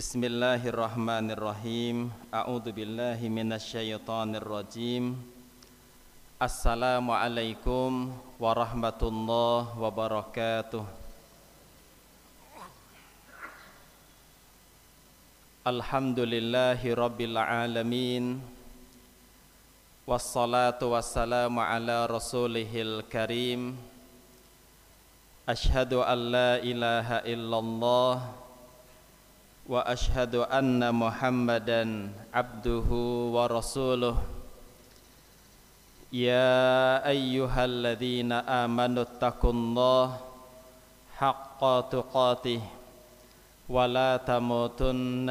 بسم الله الرحمن الرحيم أعوذ بالله من الشيطان الرجيم السلام عليكم ورحمة الله وبركاته الحمد لله رب العالمين والصلاة والسلام على رسوله الكريم أشهد أن لا إله إلا الله واشهد ان محمدا عبده ورسوله يا ايها الذين امنوا اتقوا الله حق تقاته ولا تموتن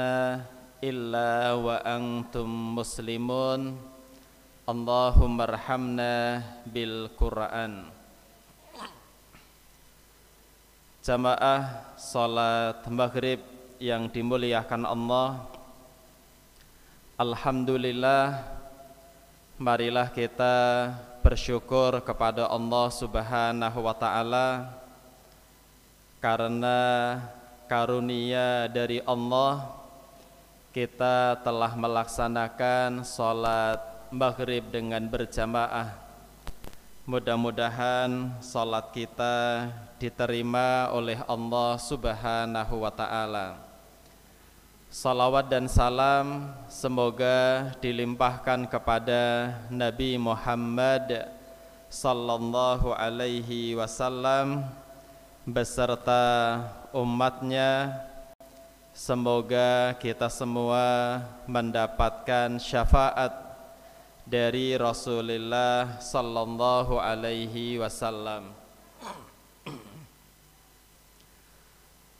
الا وانتم مسلمون اللهم ارحمنا بالقران Jamaah salat maghrib yang dimuliakan Allah. Alhamdulillah Marilah kita bersyukur kepada Allah subhanahu wa ta'ala Karena karunia dari Allah. Kita telah melaksanakan sholat maghrib dengan berjamaah. Mudah-mudahan sholat kita diterima oleh Allah subhanahu wa ta'ala Salawat dan salam semoga dilimpahkan kepada Nabi Muhammad sallallahu alaihi wasallam beserta umatnya. Semoga kita semua mendapatkan syafaat dari Rasulullah sallallahu alaihi wasallam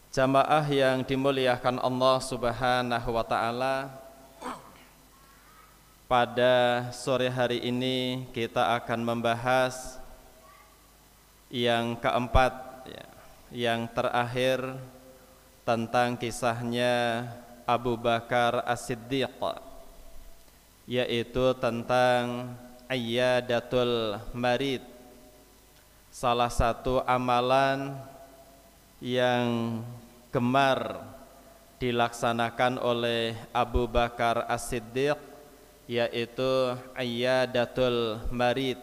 Jamaah yang dimuliakan Allah Subhanahu wa taala. Pada sore hari ini kita akan membahas yang keempat ya, yang terakhir tentang kisahnya Abu Bakar As-Siddiq yaitu tentang Ayyadatul Marid salah satu amalan yang gemar dilaksanakan oleh Abu Bakar As-Siddiq yaitu ayyadatul marid.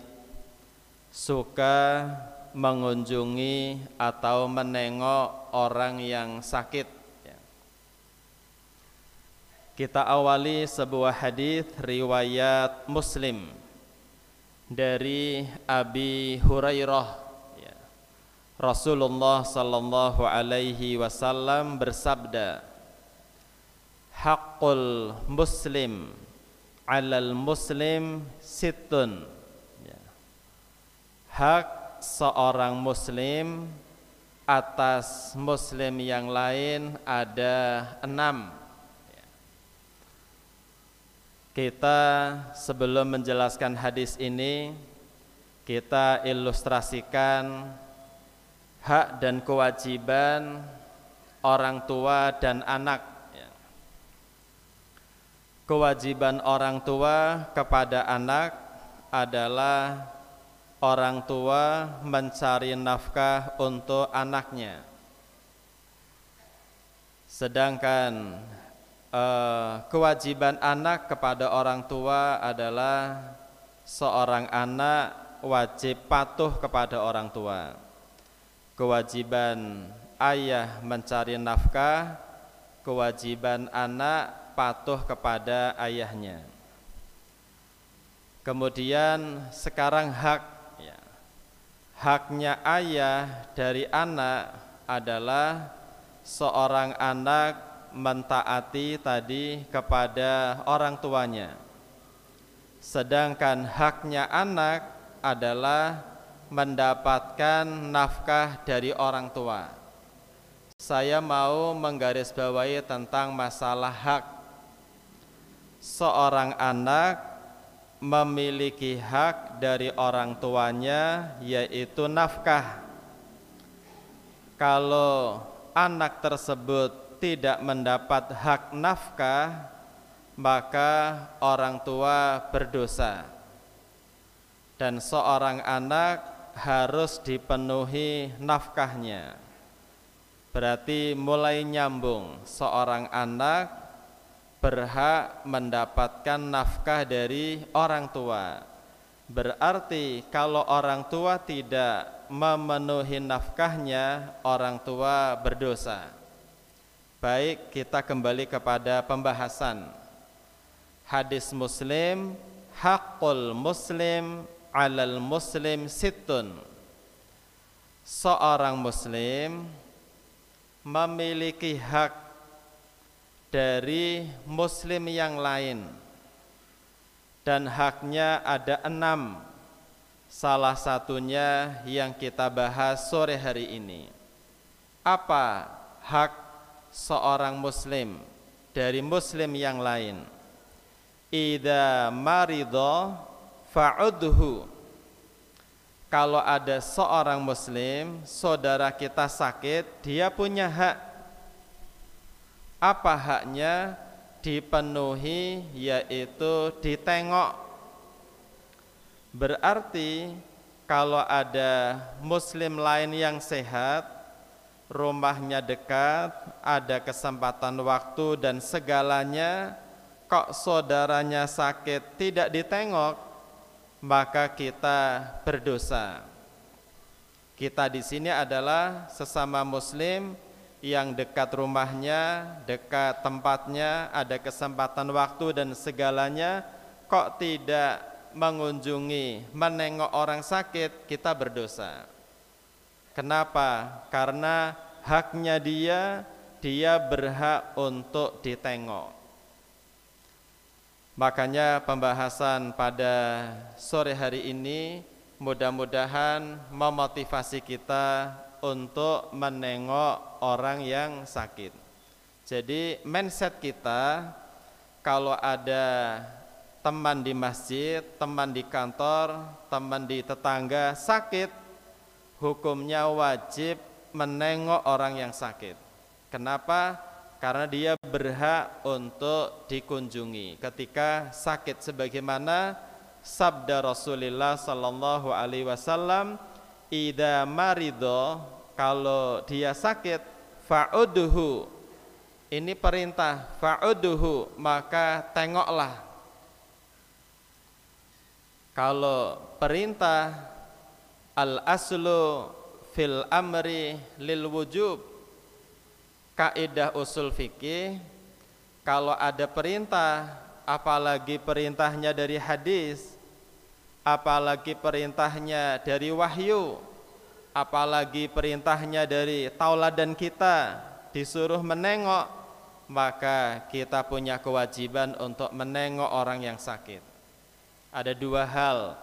Suka mengunjungi atau menengok orang yang sakit. Kita awali sebuah hadis riwayat Muslim dari Abi Hurairah Rasulullah sallallahu alaihi wasallam bersabda Haqqul muslim alal muslim situn ya. Hak seorang muslim atas muslim yang lain ada enam ya. Kita sebelum menjelaskan hadis ini Kita ilustrasikan hak dan kewajiban orang tua dan anak. Ya. kewajiban orang tua kepada anak adalah orang tua mencari nafkah untuk anaknya. Sedangkan eh, kewajiban anak kepada orang tua adalah seorang anak wajib patuh kepada orang tua kewajiban ayah mencari nafkah, kewajiban anak patuh kepada ayahnya. Kemudian sekarang hak ya, haknya ayah dari anak adalah seorang anak mentaati tadi kepada orang tuanya. Sedangkan haknya anak adalah mendapatkan nafkah dari orang tua. Saya mau menggarisbawahi tentang masalah hak. Seorang anak memiliki hak dari orang tuanya yaitu nafkah. Kalau anak tersebut tidak mendapat hak nafkah, maka orang tua berdosa. Dan seorang anak harus dipenuhi nafkahnya Berarti mulai nyambung seorang anak berhak mendapatkan nafkah dari orang tua. Berarti kalau orang tua tidak memenuhi nafkahnya, orang tua berdosa. Baik, kita kembali kepada pembahasan hadis Muslim, hakul Muslim alal Muslim situn. Seorang Muslim memiliki hak dari muslim yang lain. Dan haknya ada enam. Salah satunya yang kita bahas sore hari ini. Apa hak seorang muslim dari muslim yang lain? Ida marido fa'udhu kalau ada seorang muslim, saudara kita sakit, dia punya hak. Apa haknya? Dipenuhi yaitu ditengok. Berarti kalau ada muslim lain yang sehat, rumahnya dekat, ada kesempatan waktu dan segalanya, kok saudaranya sakit tidak ditengok, maka kita berdosa. Kita di sini adalah sesama muslim yang dekat rumahnya, dekat tempatnya, ada kesempatan waktu dan segalanya, kok tidak mengunjungi, menengok orang sakit, kita berdosa. Kenapa? Karena haknya dia, dia berhak untuk ditengok. Makanya pembahasan pada sore hari ini mudah-mudahan memotivasi kita untuk menengok orang yang sakit. Jadi mindset kita kalau ada teman di masjid, teman di kantor, teman di tetangga sakit, hukumnya wajib menengok orang yang sakit. Kenapa? Karena dia berhak untuk dikunjungi. Ketika sakit sebagaimana sabda Rasulullah sallallahu alaihi wasallam ida marido kalau dia sakit fa'uduhu ini perintah fa'uduhu maka tengoklah. Kalau perintah al aslu fil amri lil wujub kaidah usul fikih kalau ada perintah apalagi perintahnya dari hadis apalagi perintahnya dari wahyu apalagi perintahnya dari tauladan kita disuruh menengok maka kita punya kewajiban untuk menengok orang yang sakit. Ada dua hal.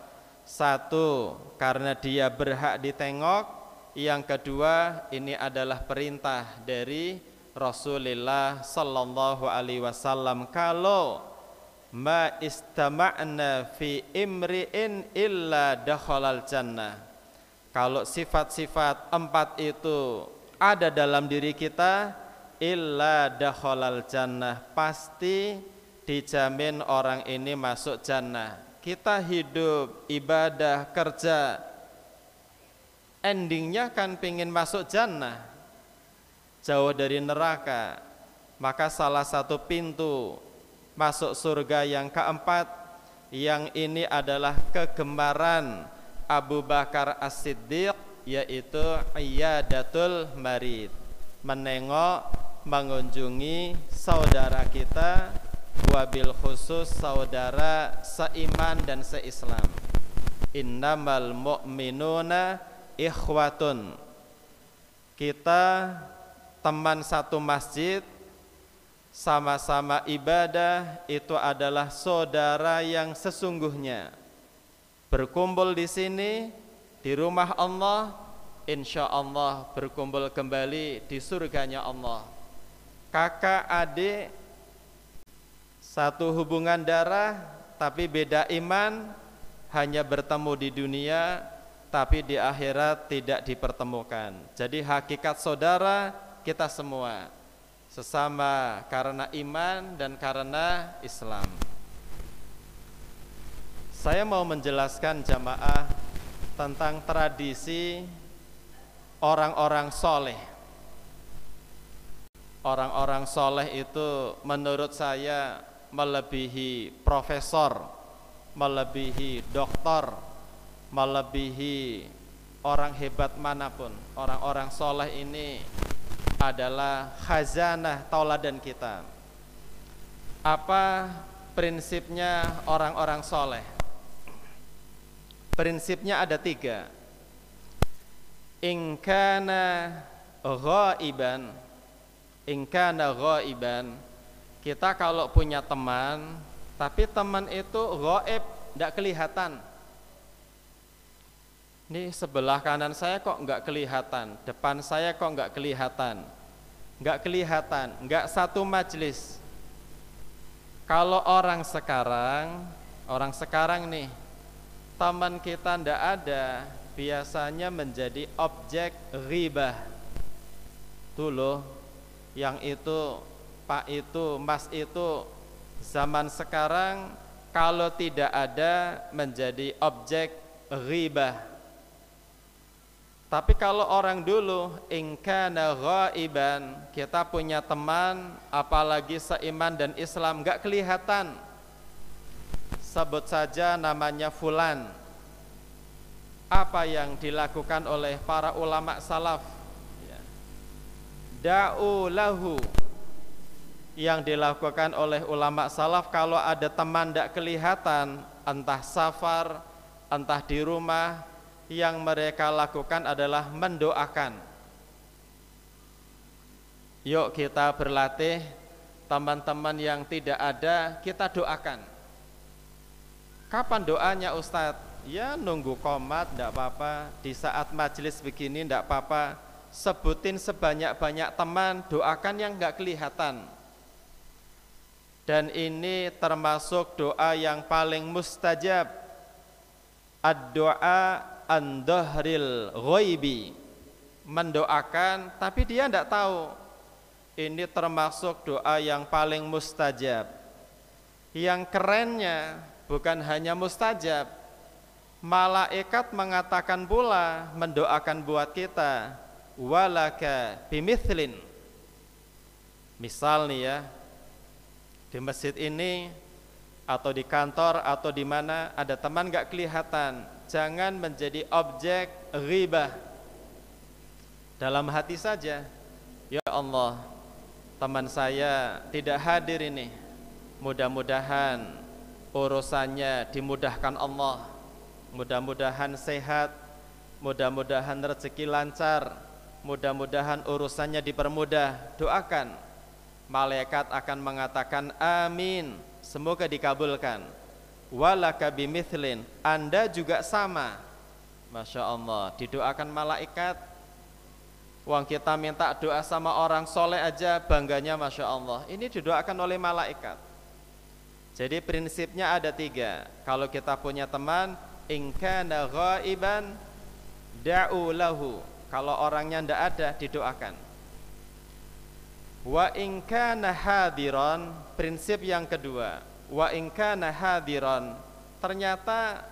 Satu karena dia berhak ditengok yang kedua, ini adalah perintah dari Rasulullah sallallahu alaihi wasallam kalau ma istama'na fi imri'in illa dakhalal jannah. Kalau sifat-sifat empat itu ada dalam diri kita illa dakhalal jannah pasti dijamin orang ini masuk jannah. Kita hidup, ibadah, kerja, endingnya kan pingin masuk jannah. Jauh dari neraka. Maka salah satu pintu masuk surga yang keempat yang ini adalah kegemaran Abu Bakar As-Siddiq yaitu iyadatul marid. Menengok mengunjungi saudara kita wabil khusus saudara seiman dan seislam. Innamal mu'minuna ikhwatun. Kita teman satu masjid sama-sama ibadah itu adalah saudara yang sesungguhnya. Berkumpul di sini di rumah Allah insya Allah berkumpul kembali di surganya Allah. Kakak adik satu hubungan darah tapi beda iman hanya bertemu di dunia tapi di akhirat tidak dipertemukan. Jadi hakikat saudara kita semua sesama karena iman dan karena Islam. Saya mau menjelaskan jamaah tentang tradisi orang-orang soleh. orang-orang soleh itu menurut saya melebihi profesor, melebihi doktor, melebihi orang hebat mana pun. Orang-orang soleh ini adalah khazanah tauladan kita. Apa prinsipnya orang-orang soleh? Prinsipnya ada tiga. Ingkana ghaiban ingkana ghaiban kita kalau punya teman tapi teman itu gaib tidak kelihatan ini sebelah kanan saya kok nggak kelihatan. Depan saya kok nggak kelihatan. Nggak kelihatan. Nggak satu majelis kalau orang sekarang orang sekarang nih teman kita ndak ada biasanya menjadi objek ribah tuh loh yang itu Pak itu Mas itu zaman sekarang kalau tidak ada menjadi objek ghibah tapi kalau orang dulu ingkana ghaiban kita punya teman apalagi seiman dan Islam enggak kelihatan. Sebut saja namanya fulan. Apa yang dilakukan oleh para ulama salaf? Da'u lahu. Yang dilakukan oleh ulama salaf kalau ada teman tidak kelihatan entah safar entah di rumah yang mereka lakukan adalah mendoakan. Yuk kita berlatih teman-teman yang tidak ada kita doakan. Kapan doanya Ustadz? Ya nunggu komat tidak apa-apa. Di saat majelis begini tidak apa-apa. Sebutin sebanyak-banyak teman, doakan yang enggak kelihatan. Dan ini termasuk doa yang paling mustajab. Ad-doa an ghaibi. Mendoakan tapi dia enggak tahu. Ini termasuk doa yang paling mustajab. Yang kerennya bukan hanya mustajab. Malaikat mengatakan pula mendoakan buat kita walaka bimithlin misal nih ya di masjid ini atau di kantor atau di mana ada teman gak kelihatan jangan menjadi objek ghibah dalam hati saja ya Allah teman saya tidak hadir ini mudah-mudahan urusannya dimudahkan Allah mudah-mudahan sehat mudah-mudahan rezeki lancar Mudah-mudahan urusannya dipermudah. Doakan. Malaikat akan mengatakan amin. Semoga dikabulkan. Walaka bimithlin. Anda juga sama. Masya Allah. Didoakan malaikat. Uang kita minta doa sama orang soleh aja bangganya Masya Allah. Ini didoakan oleh malaikat. Jadi prinsipnya ada tiga. Kalau kita punya teman, ingkana ghaiban da'u lahu kalau orangnya tidak ada didoakan wa in kana hadiran prinsip yang kedua wa in kana hadiran. Ternyata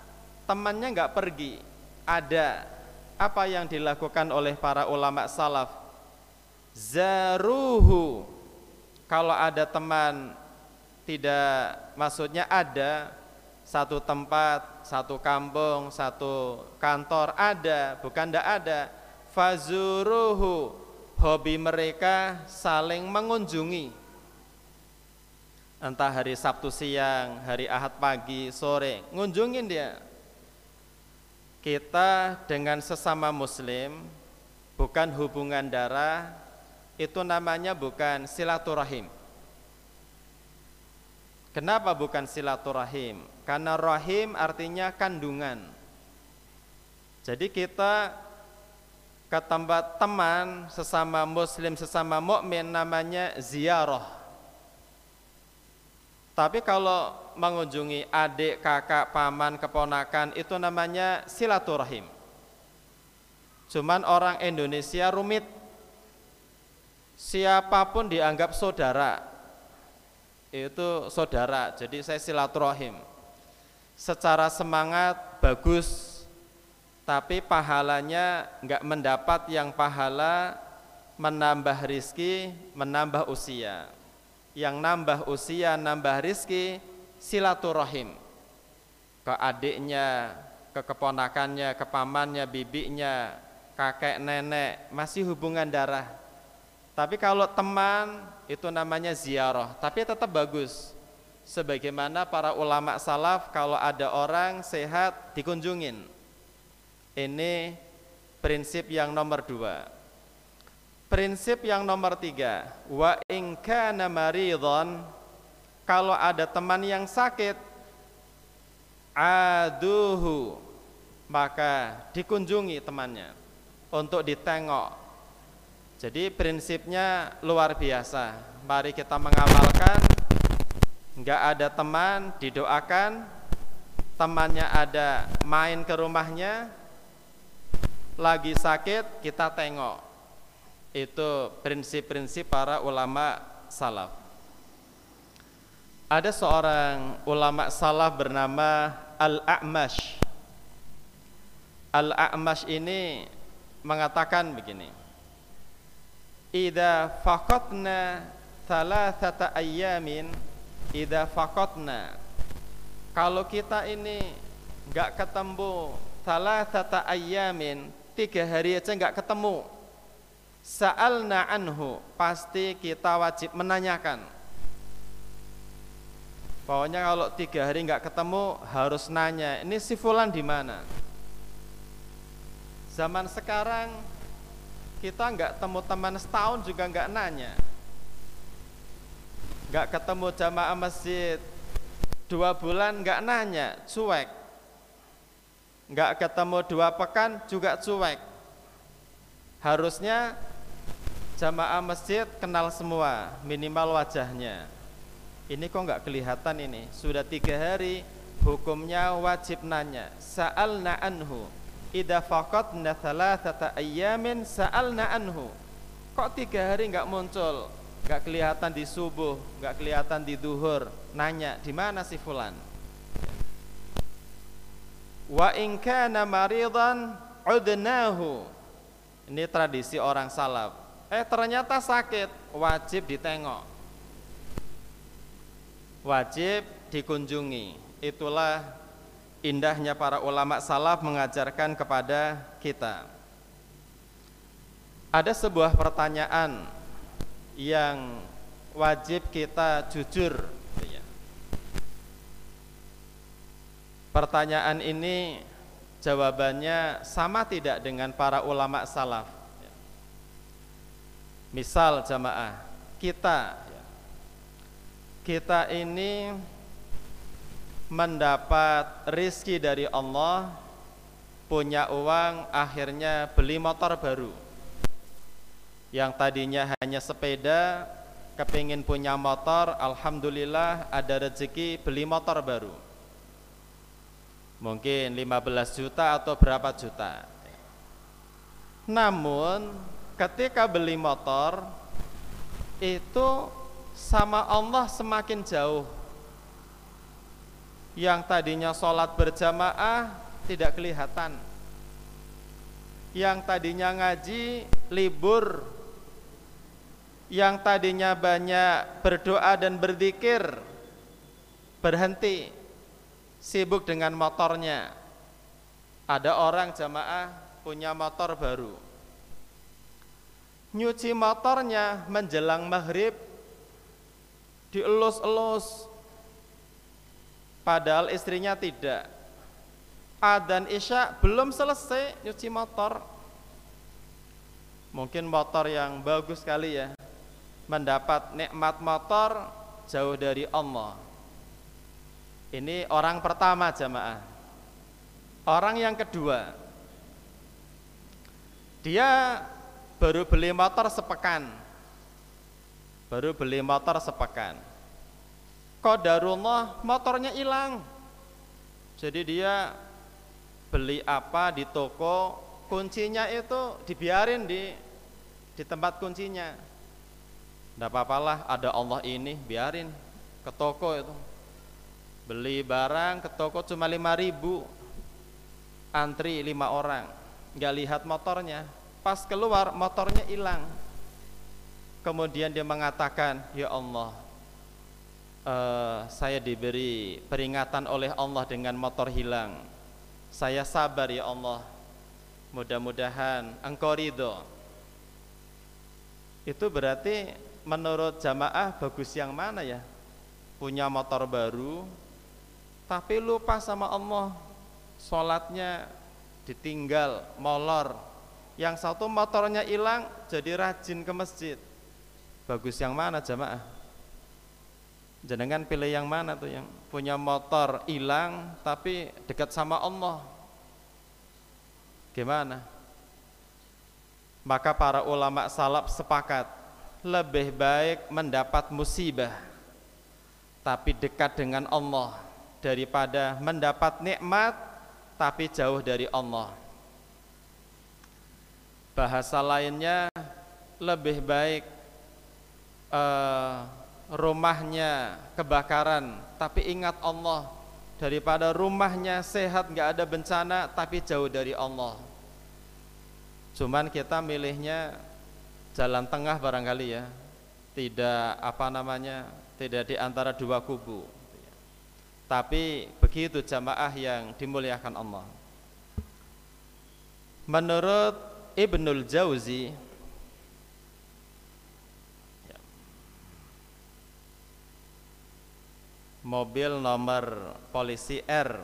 temannya nggak pergi. Ada. Apa yang dilakukan oleh para ulama salaf? Zaruhu. Kalau ada teman tidak maksudnya ada satu tempat, satu kampung, satu kantor ada, bukan tidak ada. Fazuruhu. Hobi mereka saling mengunjungi entah hari Sabtu siang, hari Ahad pagi, sore, ngunjungin dia. Kita dengan sesama muslim bukan hubungan darah, itu namanya bukan silaturahim. Kenapa bukan silaturahim? Karena rahim artinya kandungan. Jadi kita ke tempat teman sesama muslim sesama mukmin namanya ziarah. Tapi kalau mengunjungi adik, kakak, paman, keponakan itu namanya silaturahim. Cuman orang Indonesia rumit. Siapa pun dianggap saudara. Itu saudara. Jadi saya silaturahim. Secara semangat bagus tapi pahalanya nggak mendapat yang pahala menambah rizki, menambah usia. Yang nambah usia, nambah rizki, silaturahim. Ke adiknya, ke keponakannya, ke pamannya, bibinya, kakek, nenek, masih hubungan darah. Tapi kalau teman, itu namanya ziarah, tapi tetap bagus. Sebagaimana para ulama salaf kalau ada orang sehat dikunjungin. Ini prinsip yang nomor dua. Prinsip yang nomor tiga, wa inka maridhon kalau ada teman yang sakit, aduhu maka dikunjungi temannya untuk ditengok. Jadi prinsipnya luar biasa. Mari kita mengamalkan. Enggak ada teman, didoakan. Temannya ada main ke rumahnya, lagi sakit kita tengok itu prinsip-prinsip para ulama salaf. Ada seorang ulama salaf bernama Al-A'mash. Al-A'mash ini mengatakan begini Ida faqatna thalathata ayyamin Ida faqatna. Kalau kita ini enggak ketemu thalathata ayyamin tiga hari aja nggak ketemu sa'alna anhu pasti kita wajib menanyakan. Pokoknya kalau tiga hari nggak ketemu harus nanya ini si fulan di mana? Zaman sekarang kita nggak temu teman setahun juga nggak nanya. Nggak ketemu jamaah masjid dua bulan nggak nanya cuek. Nggak ketemu dua pekan juga cuek. Harusnya jamaah masjid kenal semua minimal wajahnya. Ini kok nggak kelihatan ini? Sudah tiga hari hukumnya wajib nanya. Sa'alna anhu. Idha faqadna thalathata ayyamin sa'alna anhu. Kok tiga hari nggak muncul? Nggak kelihatan di subuh nggak kelihatan di duhur. Nanya di mana si fulan? Wa in kana maridan udnahu. Ini tradisi orang salaf. Eh ternyata sakit, wajib ditengok. Wajib dikunjungi. Itulah indahnya para ulama salaf mengajarkan kepada kita. Ada sebuah pertanyaan yang wajib kita jujur Pertanyaan ini jawabannya sama tidak dengan para ulama salaf? Misal jamaah, kita kita ini mendapat rizki dari Allah punya uang akhirnya beli motor baru. Yang tadinya hanya sepeda kepingin punya motor Alhamdulillah ada rezeki beli motor baru. Mungkin 15 juta atau berapa juta. Namun ketika beli motor itu sama Allah semakin jauh yang tadinya sholat berjamaah tidak kelihatan yang tadinya ngaji libur yang tadinya banyak berdoa dan berzikir berhenti sibuk dengan motornya. Ada orang jamaah punya motor baru. Nyuci motornya menjelang maghrib dielus-elus. Padahal istrinya tidak. Adan Isya belum selesai nyuci motor. Mungkin motor yang bagus sekali ya. Mendapat nikmat motor jauh dari Allah ini orang pertama jamaah. Orang yang kedua, dia baru beli motor sepekan. Baru beli motor sepekan. Kodarullah motornya hilang. Jadi dia beli apa di toko, kuncinya itu dibiarin di di tempat kuncinya. Tidak apa-apalah, ada Allah ini, biarin ke toko itu beli barang ke toko cuma lima ribu antri lima orang nggak lihat motornya pas keluar motornya hilang kemudian dia mengatakan, "Ya Allah, uh, saya diberi peringatan oleh Allah dengan motor hilang. Saya sabar ya Allah. Mudah-mudahan Engkau ridho." Itu berarti menurut jamaah bagus yang mana ya? Punya motor baru, tapi lupa sama Allah, sholatnya ditinggal, molor. Yang satu motornya hilang, jadi rajin ke masjid. Bagus yang mana jamaah? Jenengan pilih yang mana tuh yang punya motor hilang tapi dekat sama Allah. Gimana? Maka para ulama salaf sepakat lebih baik mendapat musibah tapi dekat dengan Allah daripada mendapat nikmat tapi jauh dari Allah. Bahasa lainnya lebih baik uh, rumahnya kebakaran. Tapi ingat Allah daripada rumahnya sehat nggak ada bencana tapi jauh dari Allah. Cuman kita milihnya jalan tengah barangkali ya. Tidak apa namanya tidak di antara dua kubu. Tapi begitu jamaah yang dimuliakan Allah. Menurut Ibnul Jauzi. Mobil nomor polisi R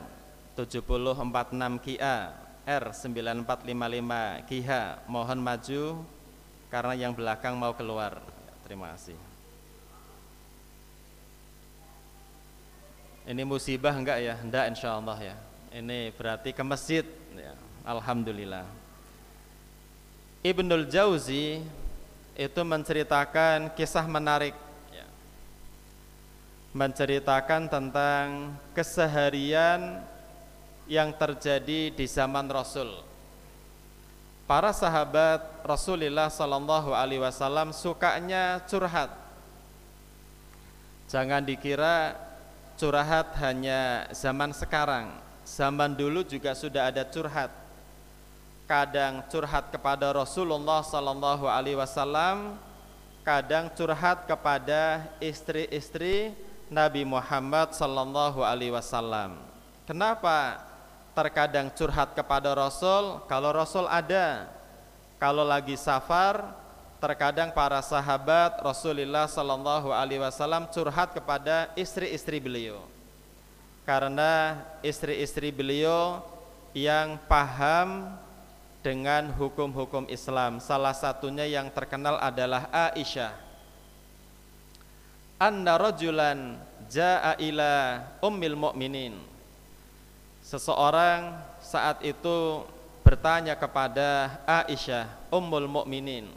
7046 KIA R 9455 KIH mohon maju karena yang belakang mau keluar. Terima kasih. Ini musibah enggak ya? Enggak insya Allah ya. Ini berarti ke masjid. Ya. Alhamdulillah Ibnul Jauzi itu menceritakan kisah menarik menceritakan tentang keseharian yang terjadi di zaman Rasul. Para sahabat Rasulullah Sallallahu Alaihi Wasallam sukanya curhat. Jangan dikira curhat hanya zaman sekarang. Zaman dulu juga sudah ada curhat. Kadang curhat kepada Rasulullah Sallallahu Alaihi Wasallam, kadang curhat kepada istri-istri Nabi Muhammad sallallahu alaihi wasallam. Kenapa terkadang curhat kepada Rasul? Kalau Rasul ada, kalau lagi safar, terkadang para sahabat Rasulullah sallallahu alaihi wasallam curhat kepada istri-istri beliau. Karena istri-istri beliau yang paham dengan hukum-hukum Islam. Salah satunya yang terkenal adalah Aisyah. Anna rajulan jaa ila ummil mu'minin. Seseorang saat itu bertanya kepada Aisyah ummul mukminin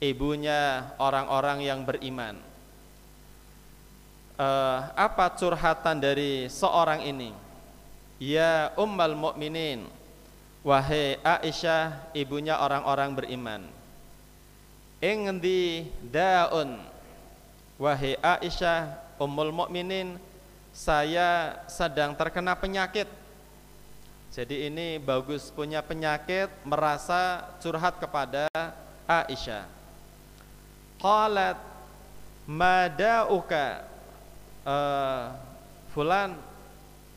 ibunya orang-orang yang beriman uh, apa curhatan dari seorang ini? Ya ummul mukminin wahai Aisyah ibunya orang-orang beriman ing daun Wahai Aisyah Ummul Mukminin, saya sedang terkena penyakit. Jadi ini bagus punya penyakit merasa curhat kepada Aisyah. Qalat madauka uh, fulan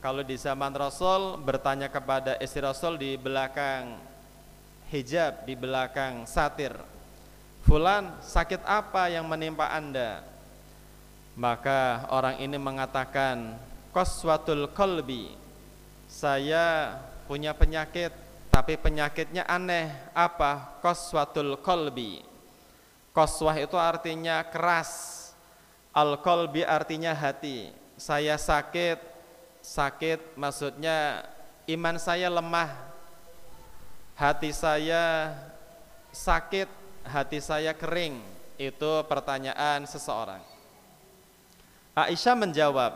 kalau di zaman Rasul bertanya kepada istri Rasul di belakang hijab, di belakang satir. Fulan, sakit apa yang menimpa Anda? Maka orang ini mengatakan Qaswatul kolbi Saya punya penyakit Tapi penyakitnya aneh Apa? Qaswatul kolbi Qaswah itu artinya keras Al-kolbi artinya hati Saya sakit Sakit maksudnya Iman saya lemah Hati saya sakit Hati saya kering. Itu pertanyaan seseorang. Aisyah menjawab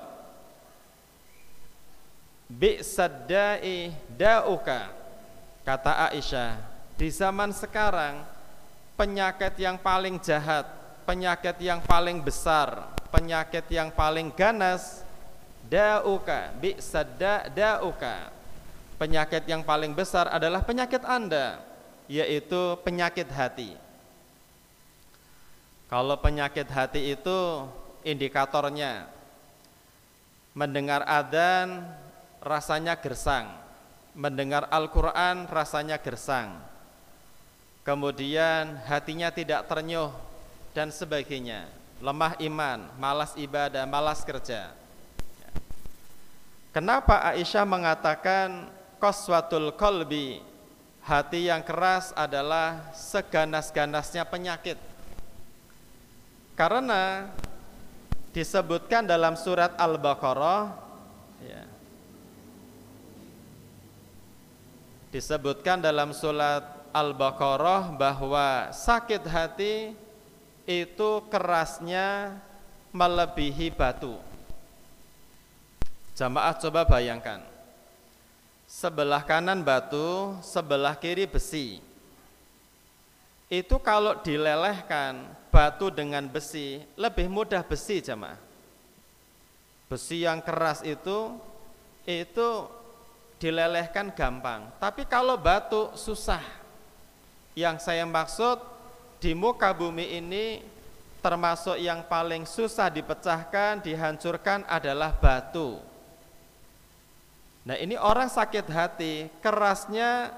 Bi'saddai da'uka Kata Aisyah Di zaman sekarang Penyakit yang paling jahat Penyakit yang paling besar Penyakit yang paling ganas Da'uka Bi'sadda da'uka Penyakit yang paling besar adalah penyakit anda Yaitu penyakit hati Kalau penyakit hati itu indikatornya mendengar adzan rasanya gersang, mendengar Al-Qur'an rasanya gersang. Kemudian hatinya tidak ternyuh dan sebagainya. Lemah iman, malas ibadah, malas kerja. Kenapa Aisyah mengatakan koswatul kolbi hati yang keras adalah seganas-ganasnya penyakit karena disebutkan dalam surat Al-Baqarah ya, disebutkan dalam surat Al-Baqarah bahwa sakit hati itu kerasnya melebihi batu. Jamaah coba bayangkan. Sebelah kanan batu, sebelah kiri besi. Itu kalau dilelehkan batu dengan besi lebih mudah besi jamaah besi yang keras itu itu dilelehkan gampang tapi kalau batu susah yang saya maksud di muka bumi ini termasuk yang paling susah dipecahkan dihancurkan adalah batu nah ini orang sakit hati kerasnya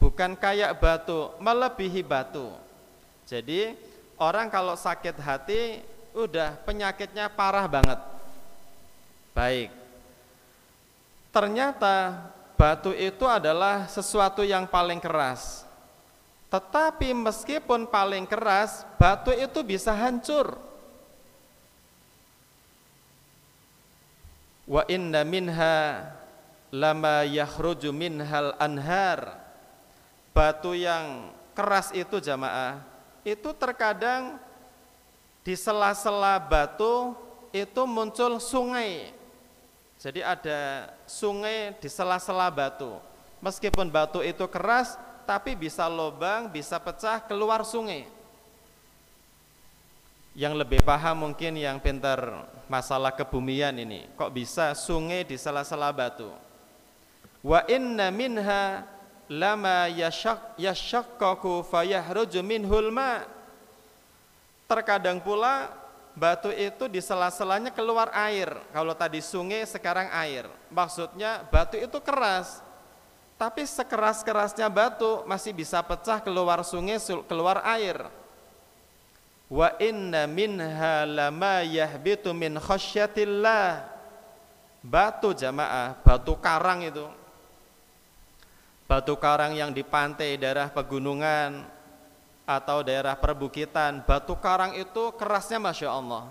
bukan kayak batu melebihi batu jadi orang kalau sakit hati udah penyakitnya parah banget. Baik. Ternyata batu itu adalah sesuatu yang paling keras. Tetapi meskipun paling keras, batu itu bisa hancur. Wa inna minha lama yakhruju minhal anhar. Batu yang keras itu jamaah itu terkadang di sela-sela batu itu muncul sungai. Jadi ada sungai di sela-sela batu. Meskipun batu itu keras, tapi bisa lobang, bisa pecah keluar sungai. Yang lebih paham mungkin yang pintar masalah kebumian ini. Kok bisa sungai di sela-sela batu? Wa inna minha lama yashak fayahruju minhul ma. Terkadang pula batu itu di sela-selanya keluar air. Kalau tadi sungai sekarang air. Maksudnya batu itu keras. Tapi sekeras-kerasnya batu masih bisa pecah keluar sungai keluar air. Wa inna minha lama yahbitu min khasyatillah. Batu jamaah batu karang itu batu karang yang di pantai daerah pegunungan atau daerah perbukitan, batu karang itu kerasnya Masya Allah.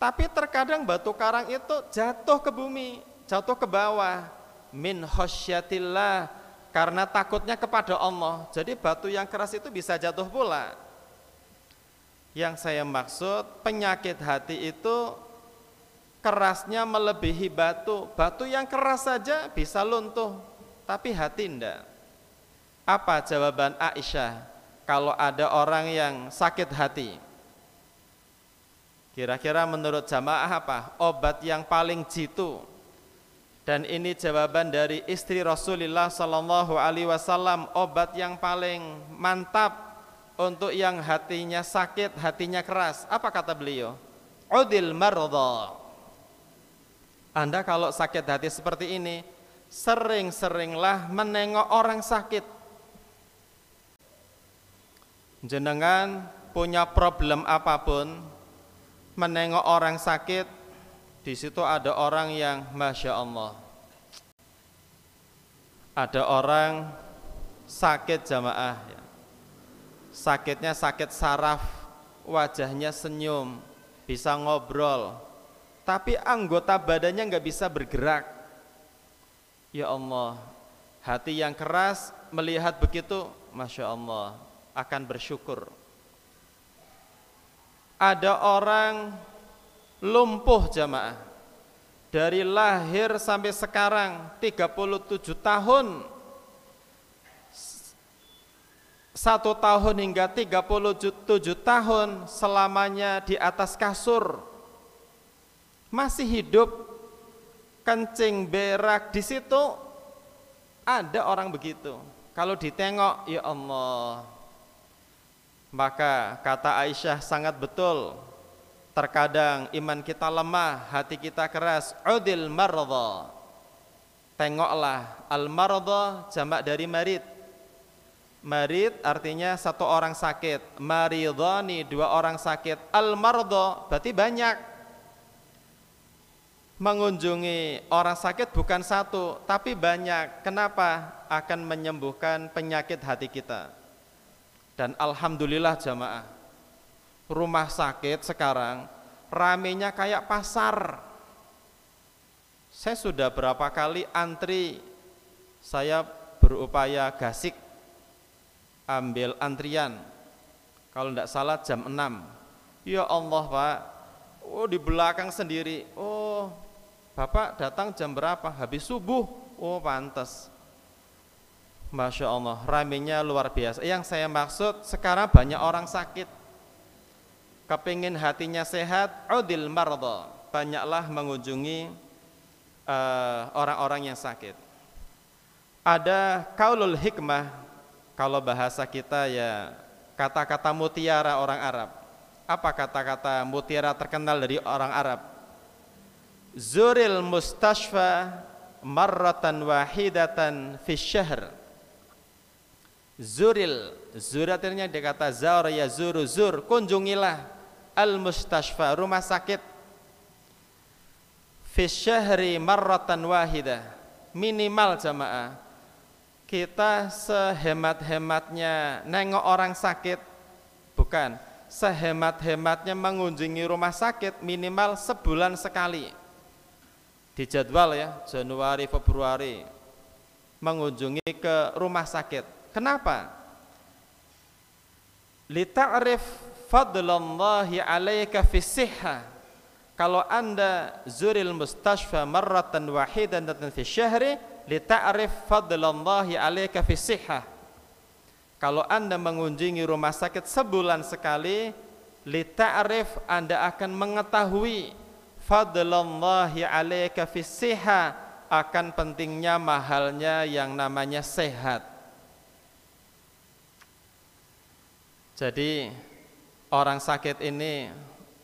Tapi terkadang batu karang itu jatuh ke bumi, jatuh ke bawah. Min khosyatillah, karena takutnya kepada Allah. Jadi batu yang keras itu bisa jatuh pula. Yang saya maksud penyakit hati itu kerasnya melebihi batu. Batu yang keras saja bisa luntuh, tapi hati tidak. Apa jawaban Aisyah kalau ada orang yang sakit hati? Kira-kira menurut jamaah apa? Obat yang paling jitu. Dan ini jawaban dari istri Rasulullah Sallallahu Alaihi Wasallam. Obat yang paling mantap untuk yang hatinya sakit, hatinya keras. Apa kata beliau? Udil. Anda kalau sakit hati seperti ini, sering-seringlah menengok orang sakit. Jenengan punya problem apa pun, menengok orang sakit, di situ ada orang yang masya Allah. Ada orang sakit jamaah, ya. sakitnya sakit saraf, wajahnya senyum, bisa ngobrol, tapi anggota badannya nggak bisa bergerak Ya Allah, hati yang keras melihat begitu, Masya Allah, akan bersyukur. Ada orang lumpuh jamaah, dari lahir sampai sekarang 37 tahun, satu tahun hingga 37 tahun selamanya di atas kasur, masih hidup kencing berak di situ ada orang begitu. Kalau ditengok, ya Allah, Maka kata Aisyah sangat betul. Terkadang iman kita lemah, hati kita keras. Udil maradha. Tengoklah al-maradha jamak dari marid. Marid artinya satu orang sakit. Maridhani dua orang sakit. Al-maradha berarti banyak. Mengunjungi orang sakit bukan satu, tapi banyak. Kenapa? Akan menyembuhkan penyakit hati kita. Dan alhamdulillah jamaah Rumah sakit sekarang Ramenya kayak pasar. Saya sudah berapa kali antri Saya berupaya gasik Ambil antrian. Kalau tidak salah jam 6 Ya Allah pak. Oh di belakang sendiri. Oh Bapak datang jam berapa? Habis subuh Oh pantas Masya Allah, raminya luar biasa. Yang saya maksud sekarang banyak orang sakit. Kepingin hatinya sehat, udil mardo. Banyaklah mengunjungi eh, orang-orang uh, yang sakit. Ada kaulul hikmah, kalau bahasa kita ya kata-kata mutiara orang Arab. Apa kata-kata mutiara terkenal dari orang Arab? Zuril mustashfa marratan wahidatan fi syahr. Zuril Zuratirnya dia kata Zaur ya zuru zur Kunjungilah Al mustashfa rumah sakit. Fisyahri marratan wahidah Minimal jamaah Kita sehemat-hematnya Nengok orang sakit Bukan Sehemat-hematnya mengunjungi rumah sakit Minimal sebulan sekali Di jadwal ya Januari, Februari Mengunjungi ke rumah sakit Kenapa? Lita'rif fadlallahi alaika fi. Kalau Anda zuril mustashfa marratan wahidatan fi syahri lita'rif fadlallahi alaika fi. Kalau Anda mengunjungi rumah sakit sebulan sekali, lita'rif Anda akan mengetahui fadlallahi alaika fi sihha akan pentingnya mahalnya yang namanya sehat. Jadi orang sakit ini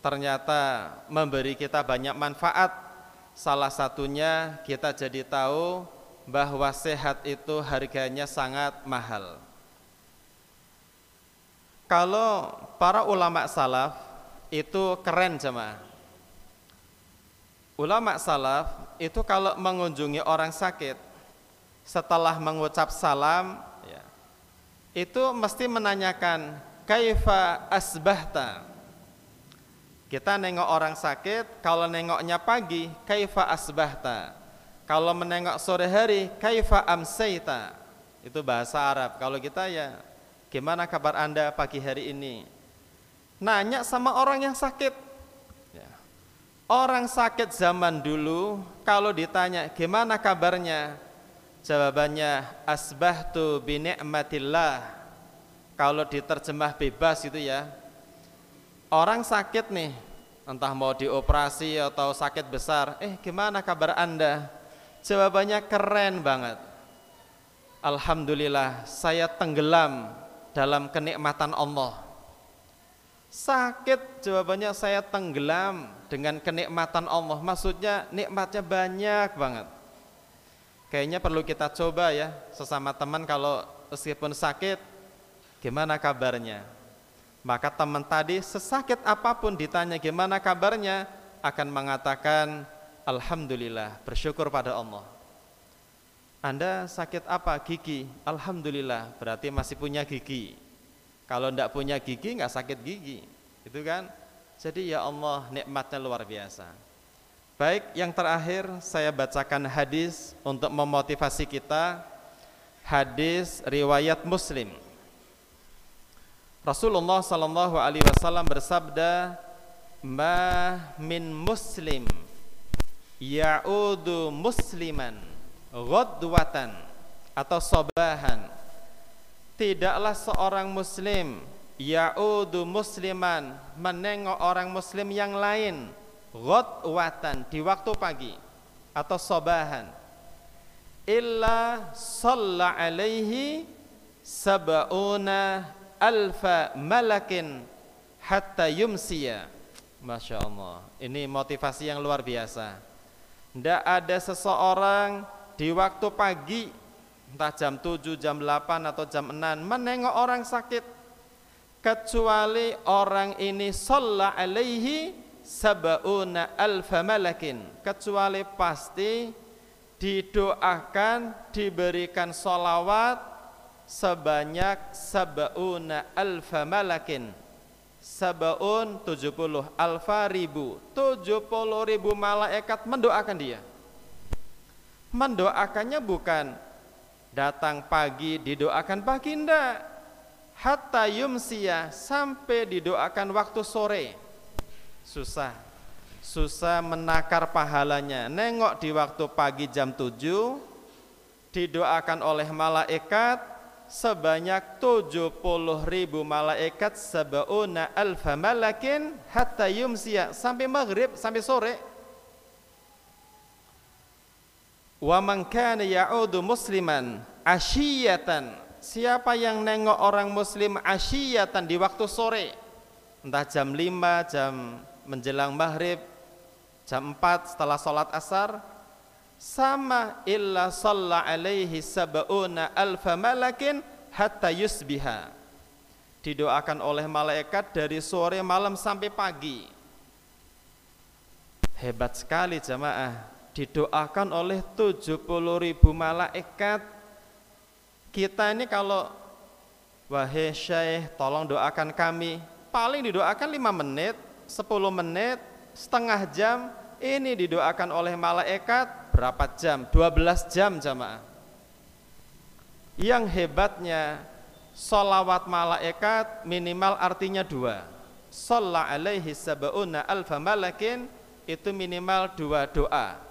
ternyata memberi kita banyak manfaat. Salah satunya kita jadi tahu bahwa sehat itu harganya sangat mahal. Kalau para ulama salaf itu keren jemaah. Ulama salaf itu kalau mengunjungi orang sakit setelah mengucap salam ya, itu mesti menanyakan kaifa asbahta? Kita nengok orang sakit kalau nengoknya pagi kaifa asbahta? Kalau menengok sore hari kaifa amsaita itu bahasa Arab. Kalau kita ya gimana kabar anda pagi hari ini? Nanya sama orang yang sakit. Orang sakit zaman dulu kalau ditanya gimana kabarnya? Jawabannya asbahtu bi ni'matillah. Kalau diterjemah bebas itu ya. Orang sakit nih entah mau dioperasi atau sakit besar eh gimana kabar anda? Jawabannya keren banget. Alhamdulillah saya tenggelam dalam kenikmatan Allah sakit jawabannya saya tenggelam dengan kenikmatan Allah maksudnya nikmatnya banyak banget kayaknya perlu kita coba ya sesama teman kalau meskipun sakit gimana kabarnya? Maka teman tadi sesakit apa pun ditanya gimana kabarnya akan mengatakan Alhamdulillah bersyukur pada Allah. Anda sakit apa? Gigi. Alhamdulillah berarti masih punya gigi. Kalau tidak punya gigi nggak sakit gigi, itu kan? Jadi ya Allah nikmatnya luar biasa. Baik, yang terakhir saya bacakan hadis untuk memotivasi kita. Hadis riwayat Muslim. Rasulullah sallallahu alaihi wasallam bersabda, "Ma min muslim ya'udu musliman ghadwatan atau sobahan." Tidaklah seorang muslim ya'udu musliman menengok orang muslim yang lain ghadwatan di waktu pagi atau sobahan. Illa salla alaihi sab'una alfa malakin hatta yumsiya. Masya Allah ini motivasi yang luar biasa. Tidak ada seseorang di waktu pagi entah jam 7, jam 8 atau jam 6 menengok orang sakit. Kecuali orang ini sholla alaihi sab'una alfa malakin. Kecuali pasti didoakan diberikan solawat sebanyak sab'una alfa malakin. Sab'un 70 alfa ribu. 70 ribu malaikat mendoakan dia. Mendoakannya bukan datang pagi didoakan pagi enggak hatta yumsiya sampai didoakan waktu sore. Susah. Susah menakar pahalanya. Nengok di waktu pagi jam 7 didoakan oleh malaikat sebanyak 70 ribu malaikat sebauna alfa malakin hatta yumsiya sampai maghrib sampai sore wa man kana ya'udu musliman asyiyatan. Siapa yang nengok orang muslim asyiyatan di waktu sore? Entah jam 5 jam menjelang maghrib jam 4 setelah sholat asar. Sama illa salla alaihi sab'una alfa malakin hatta yusbiha. Didoakan oleh malaikat dari sore malam sampai pagi. Hebat sekali jamaah didoakan oleh 70 ribu malaikat. Kita ini kalau wahai syekh tolong doakan kami. Paling didoakan 5 menit 10 menit setengah jam. Ini didoakan oleh malaikat berapa jam? 12 jam jamaah. Yang hebatnya solawat malaikat minimal artinya dua. Salla alaihi sab'una alfa malakin itu minimal dua doa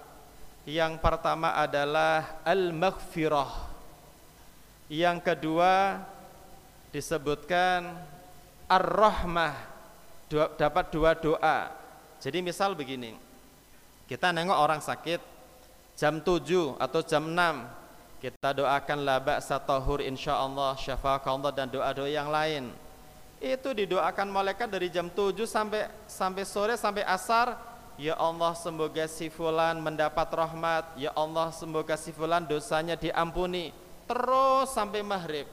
yang pertama adalah al-maghfirah yang kedua disebutkan ar-rahmah dapat dua doa. Jadi misal begini. Kita nengok orang sakit jam 7 atau jam 6 kita doakan la ba'sa tahur insyaallah syafaqallah dan doa-doa yang lain. Itu didoakan malaikat dari jam 7 sampai sampai sore sampai asar Ya Allah semoga si fulan mendapat rahmat. Ya Allah semoga si fulan dosanya diampuni. Terus sampai maghrib.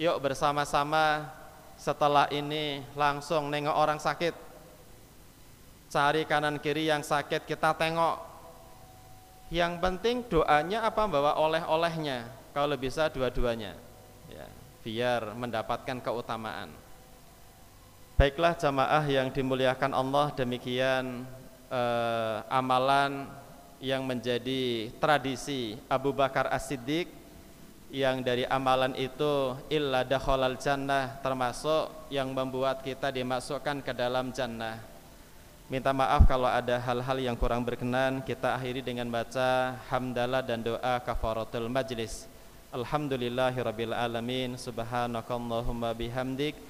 Yuk bersama-sama setelah ini langsung nengok orang sakit. Cari kanan kiri yang sakit kita tengok. Yang penting doanya apa? Bawa oleh-olehnya. Kalau bisa dua-duanya. Ya, biar mendapatkan keutamaan baiklah jamaah yang dimuliakan Allah demikian eh, amalan yang menjadi tradisi Abu Bakar As-Siddiq yang dari amalan itu illa dakhalal jannah termasuk yang membuat kita dimasukkan ke dalam jannah. Minta maaf kalau ada hal-hal yang kurang berkenan. Kita akhiri dengan baca hamdalah dan doa kafaratul majlis. Alhamdulillahirabbil alamin. Subhanakallahumma bihamdik